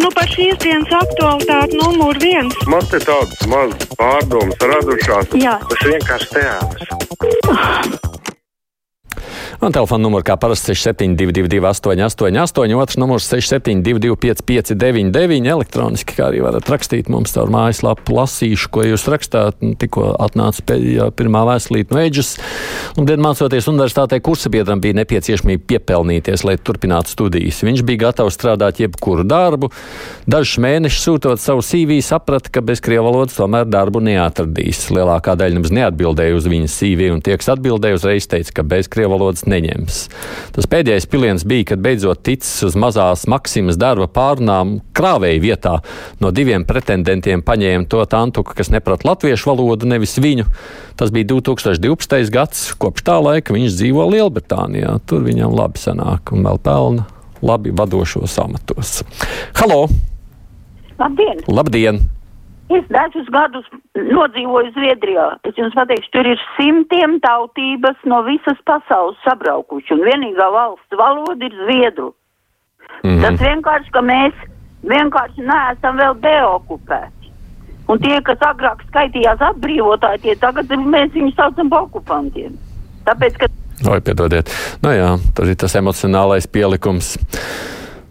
Nu, par šīs dienas aktualitāti numur viens. Man te tādas mazas pārdomas radušās. Jā. Tas vienkārši teātris. Man telefona numurs kā parasti 6722, 888, otrs numurs 6722, 559, elektroniski, kā arī varat rakstīt mums caur mājaslapu. Lasīšu, ko jūs rakstāt. Tikko atnāca pēdējā pirmā vēstulīte no Eģes. Un, dien mācoties universitātē, kursabiedram bija nepieciešamība piepelnīties, lai turpinātu studijas. Viņš bija gatavs strādāt jebkuru darbu. Dažus mēnešus sūtot savu CV, saprata, ka bez krievu valodas tomēr darbu neatradīs. Lielākā daļa nemaz neatbildēja uz viņa CV, un tie, kas atbildēja, uzreiz teica, ka bez krievu valodas neņems. Tas pēdējais piliens bija, kad beidzot ticis uz mazās Maksimas darba pārunām krāvēja vietā. No diviem pretendentiem paņēma to tantuku, kas neprat latviešu valodu, nevis viņu. Tas bija 2012. gads. Kopš tā laika viņš dzīvo Lielbritānijā. Tur viņam labi sanāk un vēl pelna labi vadošos amatos. Halo! Labdien! Labdien! Es dažus gadus nodzīvoju Zviedrijā. Es jums pateikšu, tur ir simtiem tautības no visas pasaules sabraukuši, un vienīgā valsts valoda ir zviedru. Mm -hmm. Tas vienkārši, ka mēs vienkārši neesam vēl deokupēti. Un tie, kas agrāk skaitījās atbrīvotāji, tie tagad mēs viņus saucam par okupantiem. Tāpēc, ka. Oi, piedodiet. Nu jā, tur ir tas emocionālais pielikums.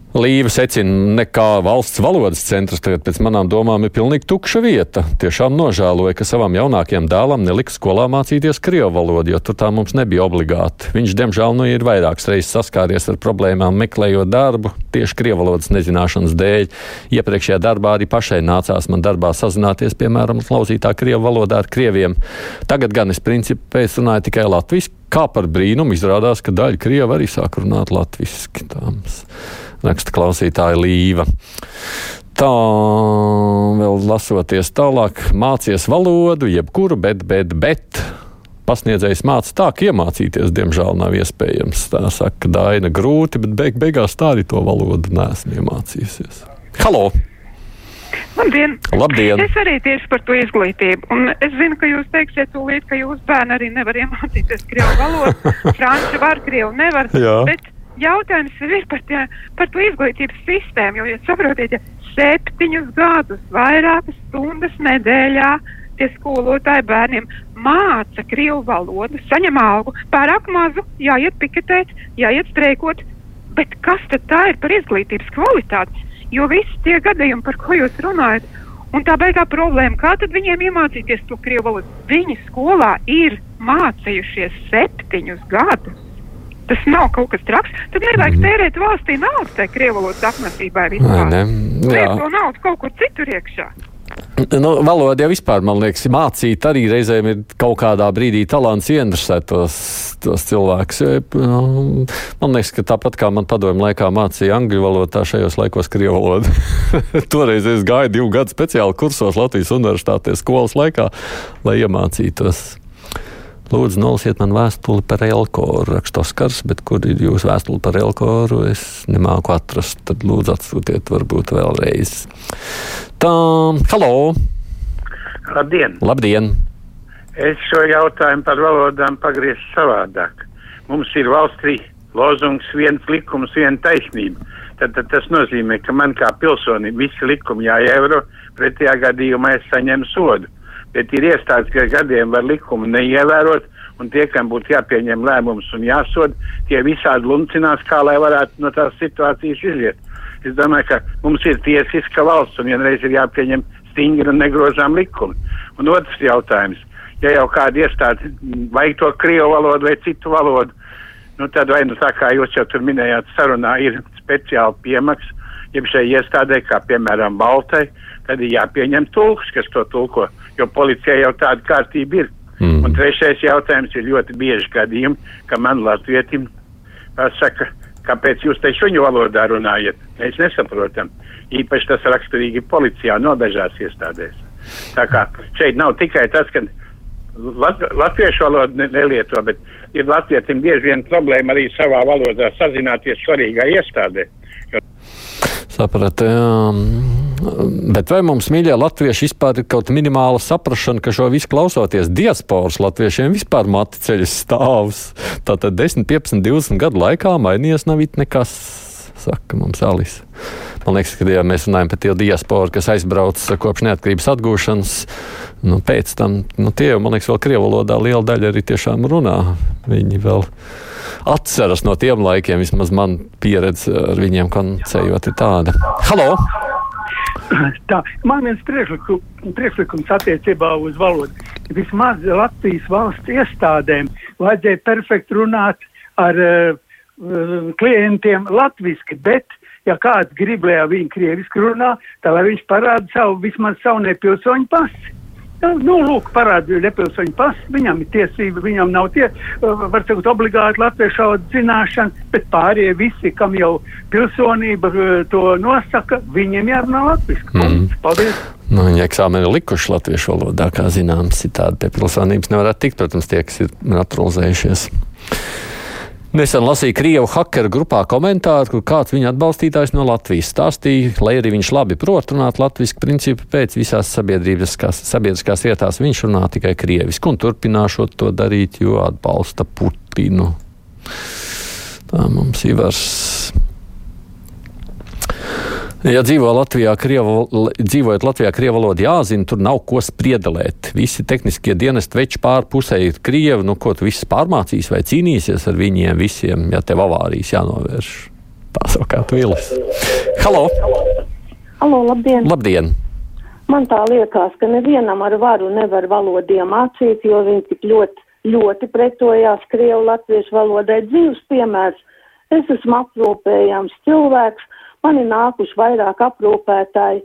Līva secina, nekā valsts valodas centrs tagad pēc manām domām ir pilnīgi tukša vieta. Tiešām nožēloja, ka savam jaunākajam dēlam nelika skolā mācīties krievu valodu, jo tur tā mums nebija obligāti. Viņš, diemžēl, nu ir vairākas reizes saskāries ar problēmām meklējot darbu tieši krievu valodas nezināšanas dēļ. Iepriekšējā darbā arī pašai nācās man darbā sazināties, piemēram, lauzītā krievu valodā ar krieviem. Tagad gan es principā runāju tikai latviešu. Kā par brīnumu izrādās, ka daļa krievi arī sāk runāt latviešu raksta klausītāja Līva. Tā vēl lasoties tālāk, mācies valodu, jebkuru, bet, bet, bet. Pasniedzējs māca tā, ka iemācīties, diemžēl, nav iespējams. Tā saka, Daina, grūti, bet beig beigās tā arī to valodu nesmu iemācījusies. Halo! Labdien! Labdien! Es arī tieši par to izglītību. Un es zinu, ka jūs teiksiet, tūlīt, ka jūsu bērni arī nevar iemācīties krievu valodu. Franču var, krievu nevar. Jā. Bet jautājums ir par, tie, par to izglītības sistēmu. Jo, jūs saprotiet, ja septiņus gadus, vairākas stundas nedēļā tie skolotāji bērniem māca krievu valodu, saņem algu, pārāk mazu, jāiet piketēt, jāiet streikot. Bet kas tad tā ir par izglītības kvalitāti? Jo visi tie gadījumi, par ko jūs runājat, un tā beigā problēma, kā tad viņiem iemācīties to krievu valodu? Viņi skolā ir mācījušies septiņus gadus. Tas nav kaut kas traks. Tad nevajag Mhm. tērēt valstī naudu tai krievu valodas apmācībai Liek to naudu kaut kur citur iekšā. Nu, valoda jau vispār, man liekas, mācīt arī reizēm ir kaut kādā brīdī talants ieinteresēt tos, tos cilvēkus. Nu, Man liekas, ka tāpat kā man padomju laikā mācīja angļu valodu, tā šajos laikos krievu valodu. Toreiz es gāju divu gadu speciāli kursos Latvijas universitātē skolas laikā, lai iemācītos. Lūdzu, nolasiet man vēstuli par Elkoru. Raksta Oskars, bet kur ir jūsu vēstule par Elkoru? Es nemāku atrast. Tad lūdzu atsūtiet varbūt vēlreiz. Tā, halo! Labdien! Labdien! Es šo jautājumu par valodām pagriezu savādāk. Mums ir valstī lozungs viens likums, viena taisnība. Tad, tad tas nozīmē, ka man kā pilsonim visi likumi jāievēro, pretējā gadījumā es saņemu sodu. Bet ir iestādes, ka gadiem var likumu neievērot, un tie, kam būtu jāpieņem lēmums un jāsod, tie visādi luncinās, kā lai varētu no tās situācijas iziet. Es domāju, ka mums ir tiesiska valsts, un vienreiz ir jāpieņem stingri un negrozām likumi. Un otrs jautājums ja jau kāda iestāde vajag to krievu valodu vai citu valodu, nu tad vai nu tā kā jūs jau tur minējāt sarunā ir speciāli piemaks, jeb šai iestādē, kā piemēram Baltai, tad ir jāpieņem tulks, kas to tulko, jo policija jau tāda kārtība ir. Mm. Un trešais jautājums ir ļoti bieži gadījumi, ka man latvietim saka, kāpēc jūs te šuņu valodā runājat. Mēs nesaprotam. Īpaši tas raksturīgi policijā no dažās iestādēs. Tā kā šeit nav tikai tas, ka lat latviešu valodu ne nelieto, bet ir latvietim bieži vien problēma arī savā valodā sazināties svarīgā iestādē. Jo Sapratu, jā. Bet vai mums, mīļie latvieši, vispār ir kaut minimāla saprāšana, ka šo visu klausoties diasporas latviešiem vispār mati ceļas stāvs? Tātad 10, 15, 20 gadu laikā mainījies nav it nekas, saka mums Alisa. Man liekas, ka ja mēs runājam par tie diasporu, kas aizbrauc kopš neatkarības atgūšanas, nu, pēc tam nu, tie, man liekas, vēl krievu valodā liela daļa arī tiešām runā. Viņi vēl atceras no tiem laikiem, vismaz man pieredze ar viņiem komunicējot ir tāda. Halo! Tā, man viens priekšlikum, priekšlikums attiecībā uz valodu. Vismaz Latvijas valsts iestādēm vajadzēja perfekti runāt ar uh, klientiem latviski, bet, ja kāds grib, lai viņi krieviski runā, tad lai viņš parāda savu, vismaz savu nepilsoņu pasi. Nu, nu, lūk, parādīja nepilsoņu pasu, viņam ir tiesība, viņam nav tie, var teikt, obligāti latviešu valodas zināšana, bet pārējie visi, kam jau pilsonība to nosaka, viņiem jārunā latviski. Mm. Paldies! Nu, viņa eksāmeni ir likuši latviešu valodā, kā zināms, citādi pie pilsonības nevarētu tikt, protams, tie, kas ir naturalizējušies. Nesen lasīju Krievu hakeru grupā komentāru, kur kāds viņa atbalstītājs no Latvijas stāstīja, lai arī viņš labi prot runāt latviešu principu pēc visās sabiedriskās, sabiedriskās vietās, viņš runā tikai krieviski un turpināšot to darīt, jo atbalsta Putinu. Tā mums ir vairs Ja dzīvo Latvijā, krievu, dzīvojot Latvijā, krievu valoda jāzina, tur nav ko spriedelēt. Visi tehniskie dienesti veči pār pusē ir krievi, nu ko tu viss pārmācīs vai cīnīsies ar viņiem visiem, ja tev avārijas jānovērš. Tā savukārt Vilis. Halo! Halo, labdien! Labdien! Man tā liekas, ka nevienam ar varu nevar valodiem mācīt, jo viņi tik ļoti, ļoti pretojās krievu latviešu valodai. Dzīves piemērs. Es esmu aprūpējams cilvēks man ir nākuši vairāk aprūpētāji.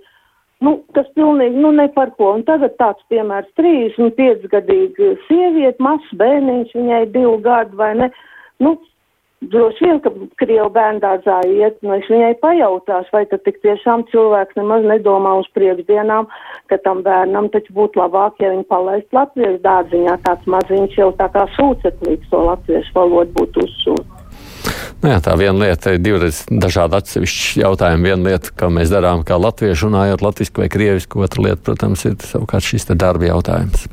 Nu, tas pilnīgi nu, ne par ko. Un tagad tāds piemērs - 35 gadīga sieviete, mazs bērniņš, viņai divi gadi vai ne. Nu, droši vien, ka Krievu bērndārzā iet, nu es viņai pajautāšu, vai tad tik tiešām cilvēks nemaz nedomā uz priekšdienām, ka tam bērnam taču būtu labāk, ja viņi palaist latviešu dārziņā, tāds maziņš jau tā kā sūceklīgs to latviešu valodu būtu uzsūts. Nu jā, tā viena lieta ir divreiz dažādi atsevišķi jautājumi. Viena lieta, ko mēs darām kā latvieši runājot latviski vai krieviski, otra lieta, protams, ir savukārt šis darba jautājums.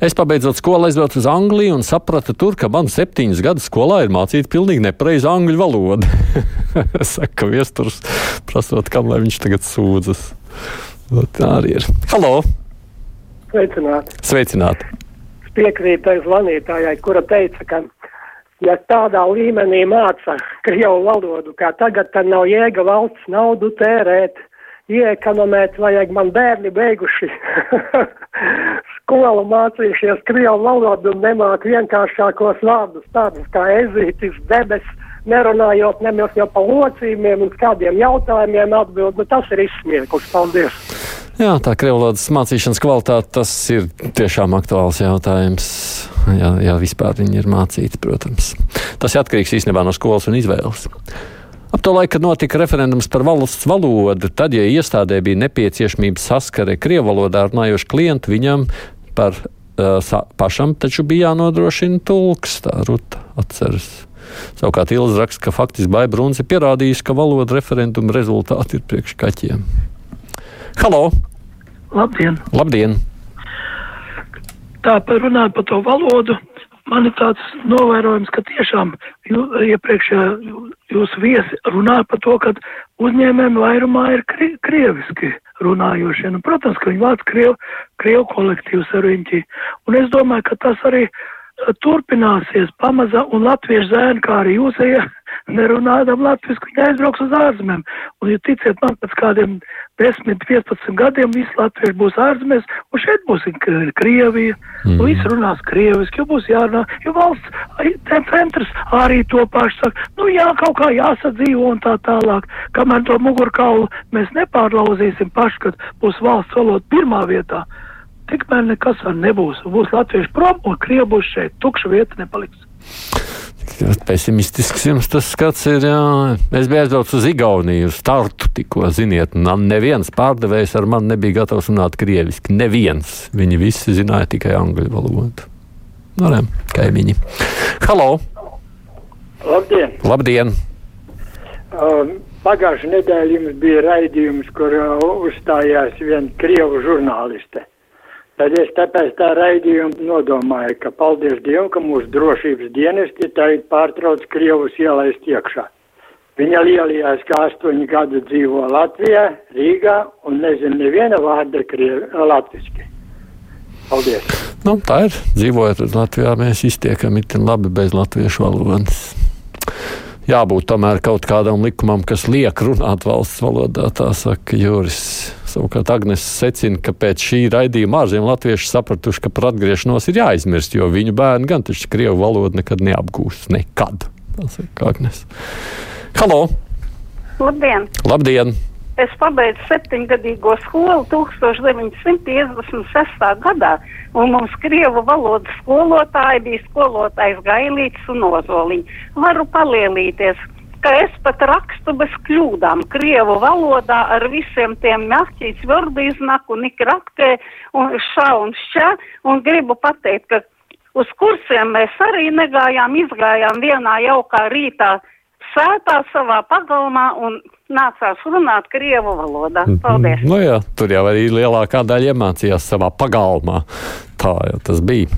Es pabeidzot skolu, aizbraucu uz Angliju un sapratu, tur, ka man septiņus gadus skolā ir mācīta pilnīgi nepareiza angļu valoda. Saka, viesturs, prasot, kam lai viņš tagad sūdzas. Tā arī ir. Halo! Sveicināti! Sveicināti! Piekrītu tai zvanītājai, kura teica, ka ja tādā līmenī māca krievu valodu, kā tagad, tad nav jēga valsts naudu tērēt, iekonomēt, vajag man bērni beiguši skolu mācījušies krievu valodu un nemāk vienkāršākos vārdus, tādus kā ezītis, debes, nerunājot nemaz jau pa locījumiem un kādiem jautājumiem atbild, nu tas ir izsmieklis. Paldies! Jā, tā krievlodas mācīšanas kvalitāte, tas ir tiešām aktuāls jautājums. Jā, jā, vispār viņi ir mācīti, protams. Tas atkarīgs īstenībā no skolas un izvēles. Ap to laiku, kad notika referendums par valsts valodu, tad, ja iestādē bija nepieciešamība saskare krievu valodā runājošu klientu, viņam par uh, pašam taču bija jānodrošina tulks, tā ruta atceras. Savukārt Ilza raksta, ka faktiski Baibruns ir pierādījis, ka valoda referenduma rezultāti ir priekš kaķiem. Halo! Labdien! Labdien. Tā par runāt par to valodu. Man ir tāds novērojums, ka tiešām jū, iepriekšējā jūsu viesi runā par to, ka uzņēmējiem vairumā ir kri, krieviski runājošie. Nu, protams, ka viņi vāc krievu, krievu kolektīvus ar riņķi. Un es domāju, ka tas arī turpināsies pamazām, un latviešu zēni, kā arī jūs, ja nerunādam latviešu, viņi aizbrauks uz ārzemēm. Un, ja ticiet man, pēc kādiem 10, 15 gadiem visi latvieši būs ārzemēs, un šeit būs Krievija, mm. un visi runās krieviski, jo būs jārunā, jo valsts centrs arī to pašu saka, nu jā, kaut kā jāsadzīvo un tā tālāk. Kamēr to mugurkaulu mēs nepārlauzīsim paši, kad būs valsts valoda pirmā vietā, tikmēr nekas var nebūs. Būs latvieši prom un krievi būs šeit. Tukša vieta nepaliks. Pesimistisks jums tas skats ir. Jā. Es biju aizbraucis uz Igauniju, uz startu tikko, ziniet, un neviens pārdevējs ar mani nebija gatavs runāt krieviski. Neviens. Viņi visi zināja tikai angļu valodu. Nu, ne, kaimiņi. Halo! Labdien! Labdien! Um, Pagājušajā nedēļā jums bija raidījums, kur uh, uzstājās viena krievu žurnāliste. Tad es tāpēc tā raidījumu nodomāju, ka paldies Dievam, ka mūsu drošības dienesti tagad pārtrauc Krievus ielaist iekšā. Viņa lielajās, kā astoņi gadu dzīvo Latvijā, Rīgā un nezinu neviena vārda krievi, latviski. Paldies! Nu, tā ir. Dzīvojot Latvijā, mēs iztiekam itin labi bez latviešu valodas. Jābūt tomēr kaut kādam likumam, kas liek runāt valsts valodā, tā saka Juris. Savukārt Agnēs secina, ka pēc šī raidījuma ārzemju latvieši sapratuši, ka par atgriešanos ir jāizmirst, jo viņu bērni gan taču krievu valodu nekad neapgūs. Nekad. Tas ir Agnēs. Halo! Labdien! Labdien! Es pabeidzu septiņgadīgo skolu 1956. gadā, un mums krievu valodas skolotāji bija skolotājs Gailīts un Ozoliņš. Varu palielīties, ka es pat rakstu bez kļūdām. Krievu valodā ar visiem tiem mehķīs vārdu iznaku, nikraktē un šā un šā, un gribu pateikt, ka uz kursiem mēs arī negājām, izgājām vienā jaukā rītā sētā savā pagalmā un nācās runāt krievu valodā. Paldies! Nu jā, tur jau arī lielākā daļa iemācījās savā pagalmā. Tā jau tas bija.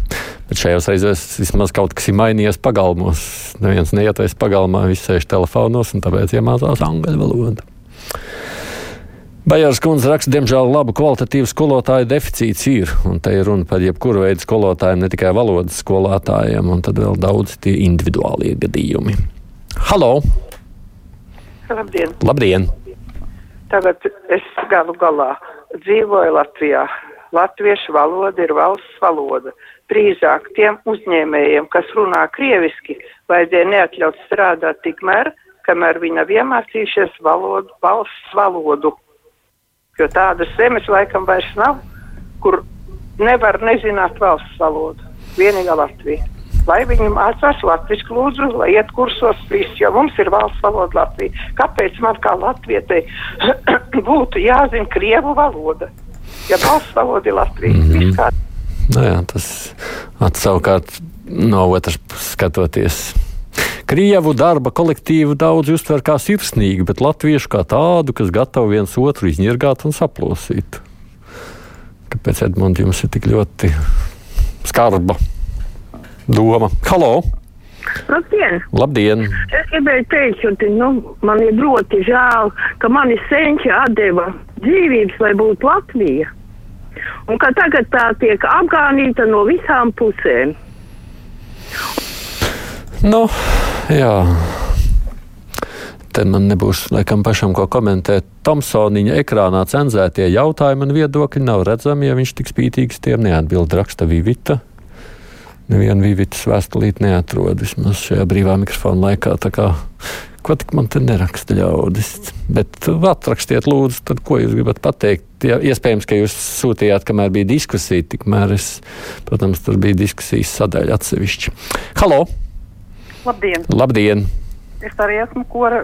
Bet šajos reizēs vismaz kaut kas ir mainījies pagalmos. Neviens neietvēs pagalmā, visi sēž telefonos un tāpēc iemācās angļu valodu. Bajārs kundze raksta, diemžēl labu kvalitatīvu skolotāju deficīts ir. Un te ir runa par jebkuru veidu skolotājiem, ne tikai valodas skolotājiem, un tad vēl daudz tie individuālie gadījumi. Halo! Labdien! Labdien! Tagad es galu galā dzīvoju Latvijā. Latviešu valoda ir valsts valoda. Drīzāk tiem uzņēmējiem, kas runā krieviski, vajadzēja neatļaut strādāt tikmēr, kamēr viņi nav iemācījušies valodu, valsts valodu. Jo tādas zemes laikam vairs nav, kur nevar nezināt valsts valodu. Vienīgā Latvija lai viņi mācās latviešu lūdzu, lai iet kursos viss, jo mums ir valsts valoda Latvija. Kāpēc man kā latvietei būtu jāzina krievu valoda, ja valsts valoda ir Latvija? Mm -hmm. Nu jā, tas savukārt no otras skatoties. Krievu darba kolektīvu daudz uztver kā sirsnīgu, bet latviešu kā tādu, kas gatavu viens otru izņirgāt un saplosīt. Kāpēc Edmunds jums ir tik ļoti skarba? Doma. Halo! Labdien! Labdien! Es gribēju teikt, ka nu, man ir ļoti žēl, ka mani senči deva dzīvības, lai būtu Latvija. Un ka tagad tā tiek apgānīta no visām pusēm. Nu, jā. Te man nebūs laikam pašam ko komentēt. Tomsoniņa ekrānā cenzētie jautājumi un viedokļi nav redzami, ja viņš tik spītīgs tiem neatbild raksta Vivita nevienu vīvitas vēstulīti neatrod vismaz šajā brīvā mikrofona laikā. Kā, ko tik man te neraksta ļaudis? Bet atrakstiet, lūdzu, tad, ko jūs gribat pateikt. Ja, iespējams, ka jūs sūtījāt, kamēr bija diskusija, tikmēr es, protams, tur bija diskusijas sadaļa atsevišķi. Halo! Labdien! Labdien! Es arī esmu kora,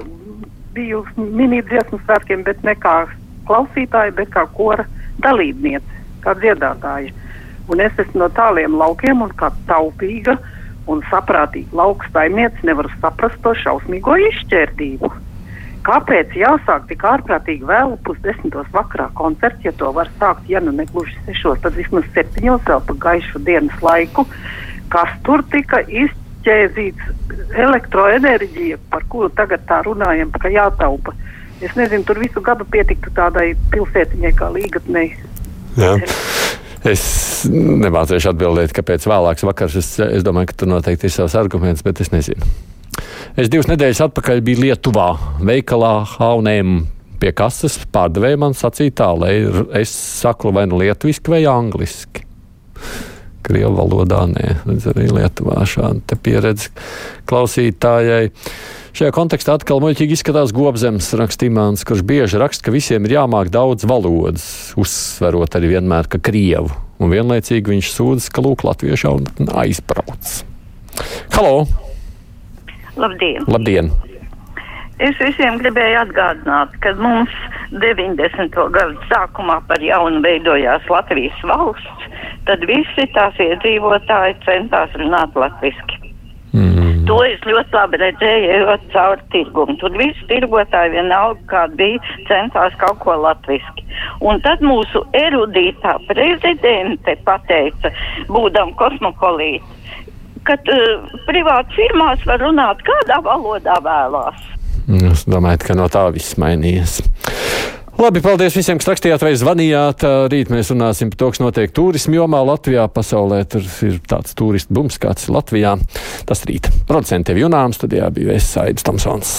biju minīt dziesmu svētkiem, bet ne kā klausītāja, bet kā kora dalībniece, kā dziedātāja. Un es esmu no tāliem laukiem un kā taupīga un saprātīga lauka saimniece nevaru saprast to šausmīgo izšķērdību. Kāpēc jāsāk tik ārprātīgi vēlu pusdesmitos vakarā koncerts, ja to var sākt, ja nu ne gluži sešos, tad vismaz septiņos vēl pa gaišu dienas laiku, kas tur tika izķēzīts elektroenerģija, par kuru tagad tā runājam, ka jātaupa. Es nezinu, tur visu gadu pietiktu tādai pilsētiņai kā līgatnei. Jā. Es nemācīšu atbildēt, kāpēc vēlāks vakars. Es, es domāju, ka tur noteikti ir savs arguments, bet es nezinu. Es divas nedēļas atpakaļ biju Lietuvā, veikalā Haunēm. Pie kases pārdevēja man sacīja tā, lai es saku vai nu lietuviski vai angliski. Krievu valodā nē, līdz arī Lietuvā šāda pieredze klausītājai. Šajā kontekstā atkal muļķīgi izskatās Gobzems rakstīmāns, kurš bieži raksta, ka visiem ir jāmāk daudz valodas, uzsverot arī vienmēr, ka Krievu. Un vienlaicīgi viņš sūdzas, ka lūk, latviešu aizbrauc. Halo! Labdien! Labdien. Es visiem gribēju atgādināt, ka mums 90. gadu sākumā par jaunu veidojās Latvijas valsts, tad visi tās iedzīvotāji centās runāt latviski. Mm. To es ļoti labi redzēju, ejot cauri tirgumu. Tur visi tirgotāji vienalga, kāda bija, centās kaut ko latviski. Un tad mūsu erudītā prezidente pateica, būdam kosmopolīti, ka uh, privāti firmās var runāt kādā valodā vēlās. Es domāju, ka no tā viss mainījies. Labi, paldies visiem, kas rakstījāt vai zvanījāt. Rīt mēs runāsim par to, kas notiek turismu jomā Latvijā. Pasaulē tur ir tāds turistu bums, kāds Latvijā. Tas rīt. Producentiem Junāms, tad jā, bija Vēsaids Tomsons.